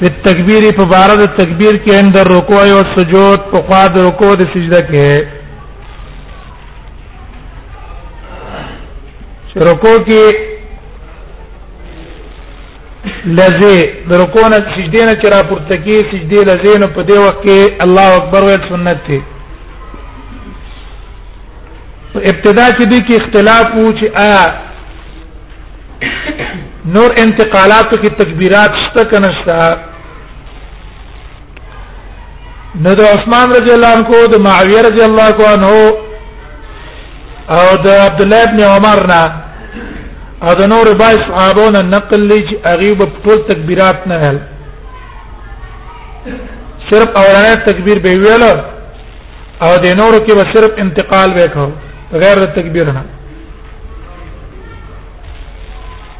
بالتکبیر په بار د تکبیر کې اند رکوع او سجود په خوا د رکوع د سجده کې رکوع کې لزه د رکوع نه سجده نه چر پورته کې سجده لزه نه په دې وخت کې الله اکبر ویل سنت دی ابتدا کې دې کې اختلاف وو چې آ نور انتقالات کې تکبیرات شته کنه شته نو د عثمان رضی الله عنه کو د معاویه رضی الله عنه او د عبد الله ابن عمر نه او د نور بای صحابو نه نقل لې چې هغه په ټول تکبیرات نه هل صرف اورانه تکبیر به ویل او د نور کې به صرف انتقال وکاو غیر تکبیر نه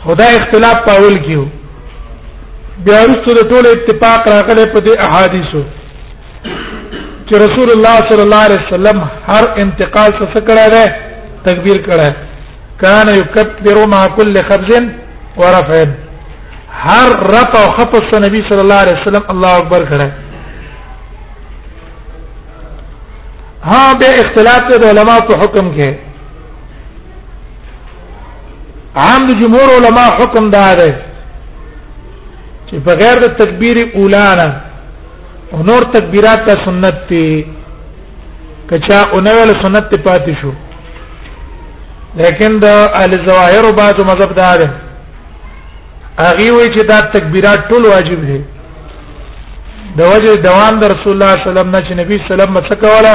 خدای اختلاف پاول کیو بیا وروسته د ټول اتفاق راغلی په دې احادیثو چې رسول الله صلی الله علیه وسلم هر انتقال څه کړه ده تکبیر کړه کان یکبر مع کل خبز ورفع هر رفع او خفض نبی صلی الله علیه وسلم الله اکبر کړه ها به اختلاف د علماء په حکم کې عام د جمهور علما حکم دا دی چې په غیر د تکبیر اولانا او نور تکبیرات ته سنت دي کچا اونول سنت ته پاتې شو لیکن د اهل ظواهر او بعض مذهب دا دی هغه وی چې دا تکبیرات ټول واجب دي د وجه دوام د رسول الله صلی الله علیه وسلم نه چې نبی صلی الله علیه وسلم څخه کوله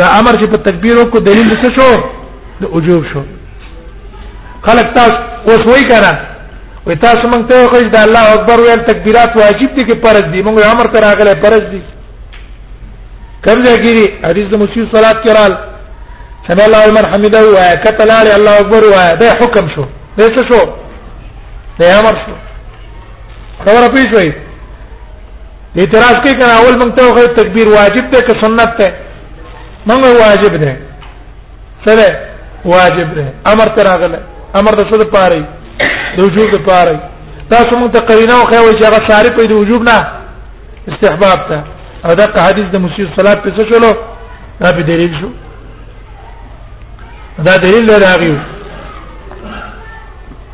دا امر چې په تکبیر وکړو دلیل څه شو د وجوب شو خلک تاسو اوس وای کنه وای تاسو مونږ ته خو د الله اکبر ویل تکبیرات واجب دي کې فرض دي مونږ امر ته راغله فرض دي کوم ځای کې حدیث د مسیح صلوات کرال سمع الله لمن حمده وای کتل علی الله اکبر وای دا حکم شو دا څه شو دا امر شو خبره پیښ وای اعتراض کوي کنه اول موږ ته وایي تکبیر واجب ده که سنت ده موږ واجب ده سره واجب ده امر تر هغه امر د څه لپاره د وجوب لپاره تاسو موږ ته قرینه او خو چې هغه ساري په د وجوب نه استحباب ته او دا حدیث د مسیح صلوات په څه شلو دا به دلیل شو دا دلیل لري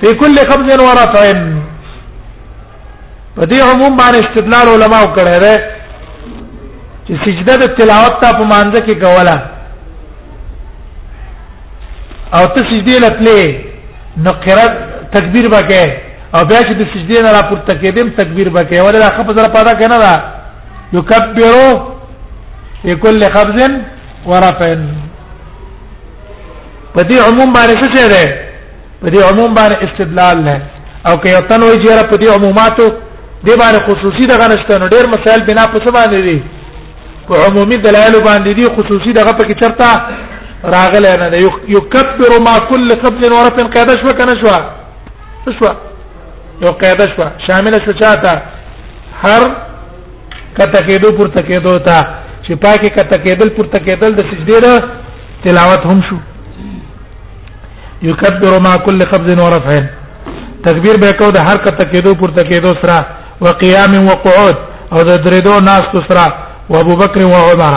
په کل خبز و رفع په دې عموم باندې استدلال علما وکړی دی چې سجده د تلاوت ته په مانځ کې کوله او ته سجده لتلې نو قرات تکبیر وکې او بیا چې د سجده نه را پورته کېدم تکبیر وکې ولې دا خپل سره پاده کنه دا یکبرو لكل خبز ورفع په دې عموم باندې څه شه ده په دې عموم باندې استدلال نه او که یو تن وایي چې په دې عموماتو دې باندې خصوصي دغه نشته نو ډېر مسائل بنا په څه باندې دي په عمومي دلایل باندې دي خصوصي دغه په کې چرته راغله نه ده یکبر ما کل قبل ورف قاعده شو کنه شو شو یو قاعده شو شامل شو چاته هر کته کېدو پورته کېدو ته چې پاکه کته کېدل پورته کېدل د سجدې تلاوت هم شو یکبر ما کل قبض و رفع تکبیر به کو د هر کته کېدو پورته کېدو سره و قیام و قعود او د درېدو ناس سره و ابو بکر و عمر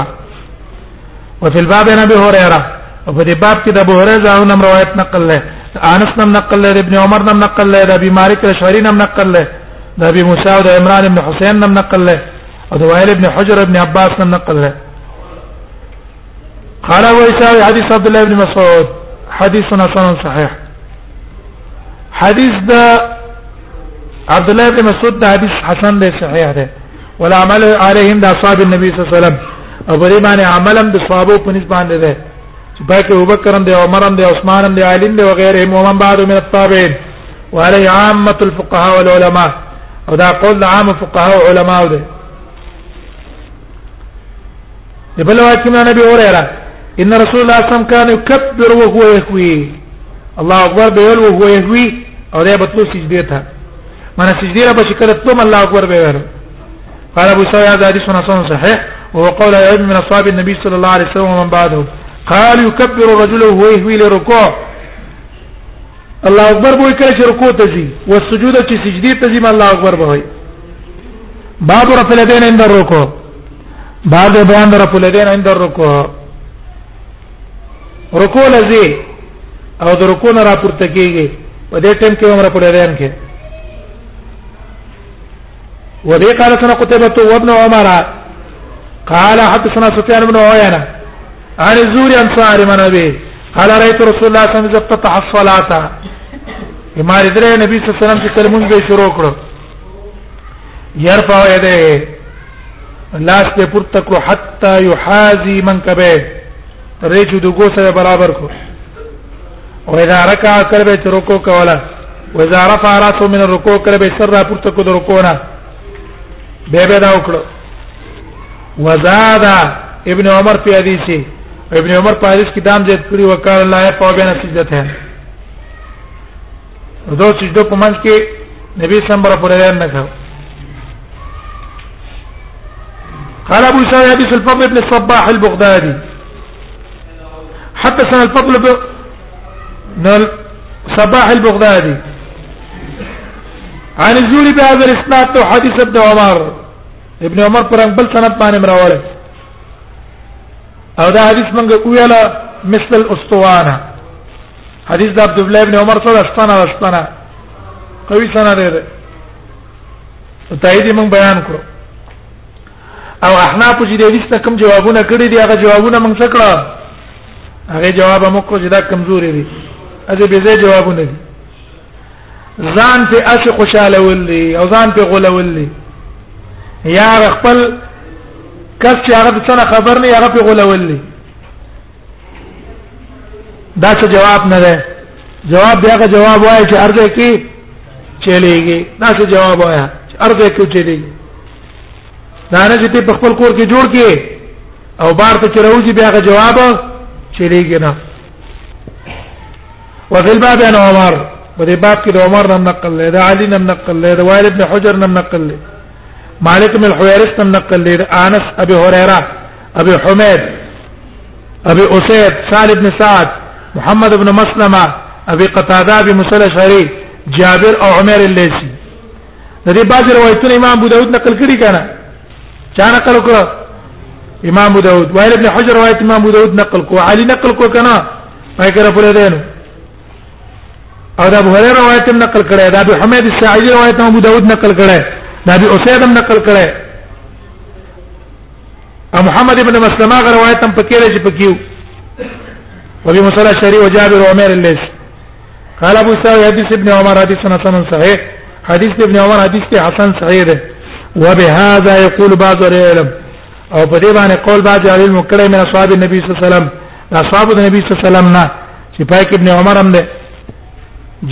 وفي الباب نبي هريره وفي الباب كده ابو هريره او نم روایت نقل له انس نم نقل له ابن عمر نم نقل له ابي مالك الاشعري نم نقل له ابي موسى او عمران بن حسين نم نقل له او وائل ابن حجر ابن عباس نم نقل له قال ابو اسحاق حديث عبد الله بن مسعود حديث حسن صحيح حديث ده عبد الله بن مسعود ده حديث حسن ده صحيح ده ولا عمل عليهم ده اصحاب النبي صلى الله عليه وسلم او بری باندې عملم د صحابه په نسبت باندې ده چې باقي ابوبکر هم ده عمر هم ده عثمان هم ده علي هم ده وغيرهم ومن بعد من التابعين وعليه عامه الفقهاء والعلماء او دا قول عام فقهاء وعلماء ده دی بل واکنا نبی اوریرا ان رسول الله صلی الله علیه وسلم كان يكبر وهو يهوي الله اکبر به ویل وهو يهوي او دا به تلو سجده ته من سجده را به شکر تم الله اکبر به ویل قال ابو سعيد هذا حديث حسن صحيح وهو قول احد من اصحاب النبي صلى الله عليه وسلم ومن بعده قال يكبر الرجل وهو يهوي لركوع الله اکبر به کله چې رکوع ته ځي او سجود چې سجدي ته ځي الله اکبر به وي باب رفع اليدين عند الركوع بعد بیان در په لدین عند الرکوع رکوع لذي او د رکوع نه راپورته کیږي په دې ټیم کې عمر په لدین کې وبه قال سنه قتيبة وابن عمر قال حدثنا سفيان بن عيينة عن الزهري عن سعد بن ابي قال رايت رسول الله صلى الله عليه وسلم افتتح الصلاه امام درې نبی صلی الله علیه وسلم چې کلمون به شروع کړو يرفع يديه لاس دې پورته کړو حتا يحاذي من کبه ترې چې د ګوسه برابر کو او اذا رکع کربه چې رکوع کولا و اذا رفع راسه من الركوع کربه سر را پورته کو د رکوع نه به به دا وکړو وزاد ابن عمر په حدیث ابن عمر په حدیث کې دام زیات کړی وکړ لا په بین سجدته نو دا چې د کومن کې نبی سم بر پر بیان نه کړ قال ابو سعيد حديث الفضل بن الصباح البغدادي حتى سنة الفضل ب... صباح البغدادي عن الزوري بهذا الاسناد حديث ابن عمر ابن عمر پر بل سند باندې مراوله او دا حدیث موږ ویلا مثل الاسطوانه حدیث د عبد الله ابن عمر سره شپانه شپانه قوي سره لري تایید موږ بیان کړو او احناف چې د حدیث نه کوم جوابونه کړی دی هغه جوابونه موږ څه کړو هغه جواب موږ کو چې دا کمزوري دي اځه به زه جوابونه دي ځان په اس خوشاله ولي او ځان په غول ولي یا خپل کس چې هغه څنګه خبر نه هغه په غول ولي دا څه جواب نه ده جواب بیا که جواب وایي چې ارزه کې چلےږي دا څه جواب وایي چې ارزه کې چلےږي دا نه چې په خپل کور کې جوړ کې او بار ته چروځي بیا که جواب چلےږي نه وفي الباب عن عمر ودي باب کې د عمر نن نقل له ده علي نن نقل له ده والد بن حجر نن نقل له مالك بن الحويرث نن نقل له انس ابي هريره ابي حميد ابي اسيد سالم بن سعد محمد بن مسلمه ابي قتاده ابي مسل شري جابر او عمر الليثي د دې بعض روایتونه امام ابو داود نقل کړي کنه چا نقل کړو امام ابو داود وائل ابن حجر روایت امام ابو داود نقل کو علي نقل کو کنه پای کړه پوره دینو او دا ابو هريره روایت نقل کړي دا ابو حمید الساعدي روایت ابو داود نقل کړي دا ابو اسيد نقل کړي او محمد ابن مسلمه غ روایت هم پکې لري چې پکې وبي مصلى الشريع وجابر وعمر الليث قال ابو سعيد حديث ابن عمر حديث حسن صحيح حديث ابن عمر حديث حسن صحيح ده وبهذا يقول بعض العلم او په دې باندې قول بعض العلم کړه من اصحاب النبي صلى الله عليه وسلم اصحاب النبي صلى الله عليه وسلم نه چې پاک ابن عمر هم ده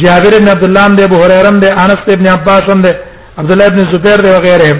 جابر ابن عبد الله هم ده ابو هريره هم ده انس ابن عباس هم ده عبد الله ابن زبير ده وغيرهم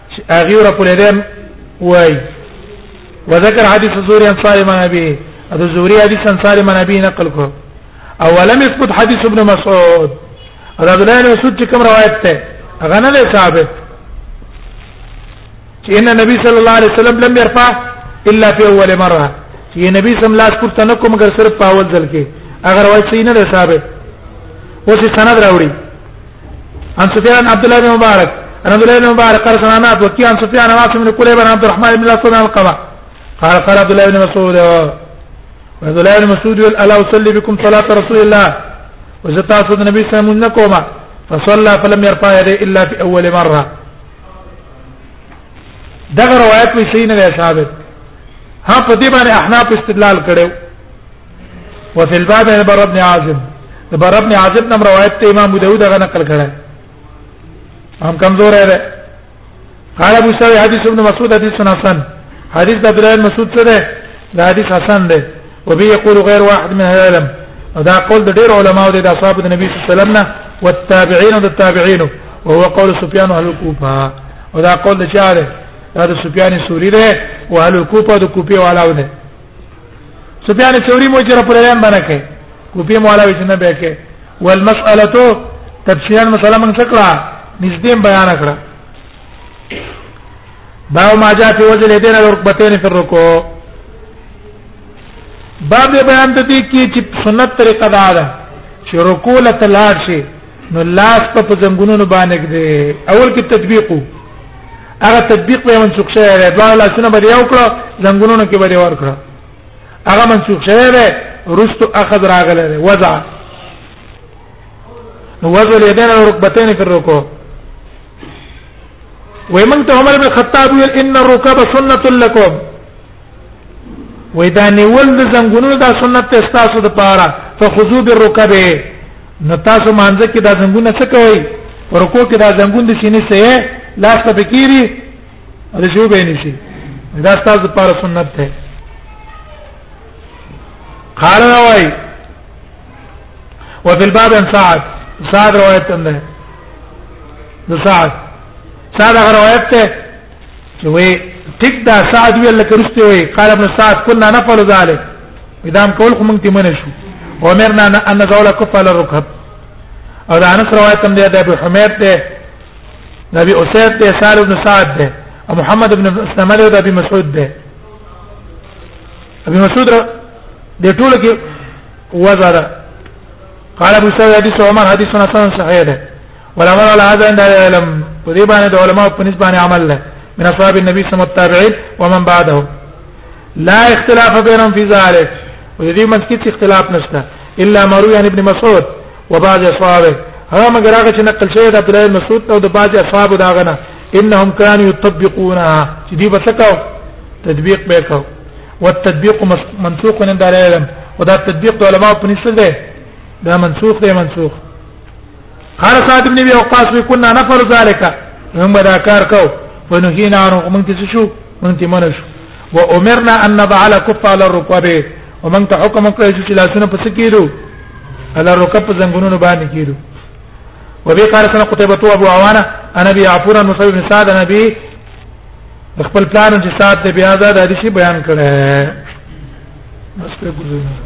اغي ور په لرم وای وذكر حديث الزوري عن سالم عن ابي ابو الزوري حديث عن سالم عن ابي نقل کو او لم يثبت حديث ابن مسعود هذا عبد الله بن مسعود چې کوم روایت ته هغه نه ثابت چې ان النبي صلى الله عليه وسلم لم يرفع الا في اول مره چې نبی صلی الله علیه وسلم ته نه کوم ګر صرف په اول ځل کې هغه روایت صحیح نه ثابت اوس سند راوړي عن سفيان عبد الله بن مبارك عن عبد الله بن مبارك قال قرانات وكي عن سفيان عاصم بن كليب عن عبد الرحمن بن الاسود القمه قال قال عبد الله بن مسعود عبد الله بن مسعود الا اصلي بكم صلاه رسول الله وزتاسو النبي صلى الله عليه وسلم نكوما فصلى فلم يرفع يديه الا في اول مره دغه روایت وی صحیح نه ثابت ها په دې باندې احناف استدلال کړو وفي الباب عن بر ابن عازب بر ابن عازب نم روایت ته امام ابو داود غا نقل کړه هم کمزور ہے قال ابو سعيد حديث ابن مسعود حديث حسن حديث عبد الله بن مسعود سره دا حديث حسن ده وبه يقول غير واحد من العلم دا قول د ډیر علماء د اصحاب د نبی صلی الله علیه وسلم نه والتابعين د تابعين وهو قول سفيان اهل الكوفه ودا قول د چاره دا د سفيان سوري ده او اهل الكوفه د کوفه والاو ده سفیان ثوری مو چر پر اعلان باندې کې کوپی مولا وچ نه به کې والمساله تفسیرا مثلا من څکړه نږدې بیان کړه باو ما جاء في وجه اليدين والركبتين في الركوع باب بیان ته دي کې چې سنت طریقه دا ده چې رکوع له تلار شي نو لاس په زنګونو باندې کې اول کې تطبیقو هغه تطبیق به منسوخ شوی دی دوه لاسونه به یو کړو زنګونونو کې به ور کړو هغه منسوخ شوی دی رستو اخذ راغله دی وضع نو وضع الیدین والرکبتین فی الرکوع ومن عمر بن الخطاب ان الركب سنه لكم وای دا نیول د زنګونو دا سنت ته تاسو د پاره فخذو بالركبه نو تاسو مانځ کې دا زنګونه څه کوي ورکو کې دا زنګون د سینې سه لاس ته بکیری د شو به نشي دا تاسو د پاره سنت ده قال وای وفي الباب عن سعد سعد روایت ده سعد سعد روایت ته چې وې ټیک دا سعد ویل لکه رسته وې قال ابن سعد كنا نفعل ذلك ادم کول خو مونږ ته منه شو عمرنا ان نزول كفل الركب او دا انس روایت هم دی د ابو حمید دی د ابي اسيد دی سال ابن سعد دی او محمد ابن سلمہ دی د ابي مسعود دی ابي مسعود د ټولو کې وزره قال ابو سعيد حديث عمر حديث حسن صحيح ده ولما على هذا عند العلم په دې باندې د علماء په نسبت باندې عمل ده من اصحاب النبي صلى الله عليه وسلم ومن بعدهم لا اختلاف بينهم في ذلك ودې مسکې اختلاف نشته الا مروي عن ابن مسعود وبعض اصحابه هغه مګر هغه چې نقل شوی د عبد الله مسعود او د بعض اصحاب دا غنه انهم كانوا يطبقونها چې دې بسکاو تطبیق وکاو والتطبيق منسوخ عند العلم ودا تطبیق علماء په نسبت ده دا منسوخ دی منسوخ قال سعد بن ابي وقاص كنا نفر ذلك هم دا کار کو فنهينا عنه من تسشو من تمنش وامرنا ان نضع على كف على الركب ومن ته حکم کړی چې لاسونه پس کېدو على الركب زنګونو باندې کېدو وبي قال سنه قتيبه تو ابو عوانه انا ابي عفور بن مصعب بن سعد انا ابي خپل پلان چې سات ته بیا آزاد حدیث بیان کړه بس په ګوزینه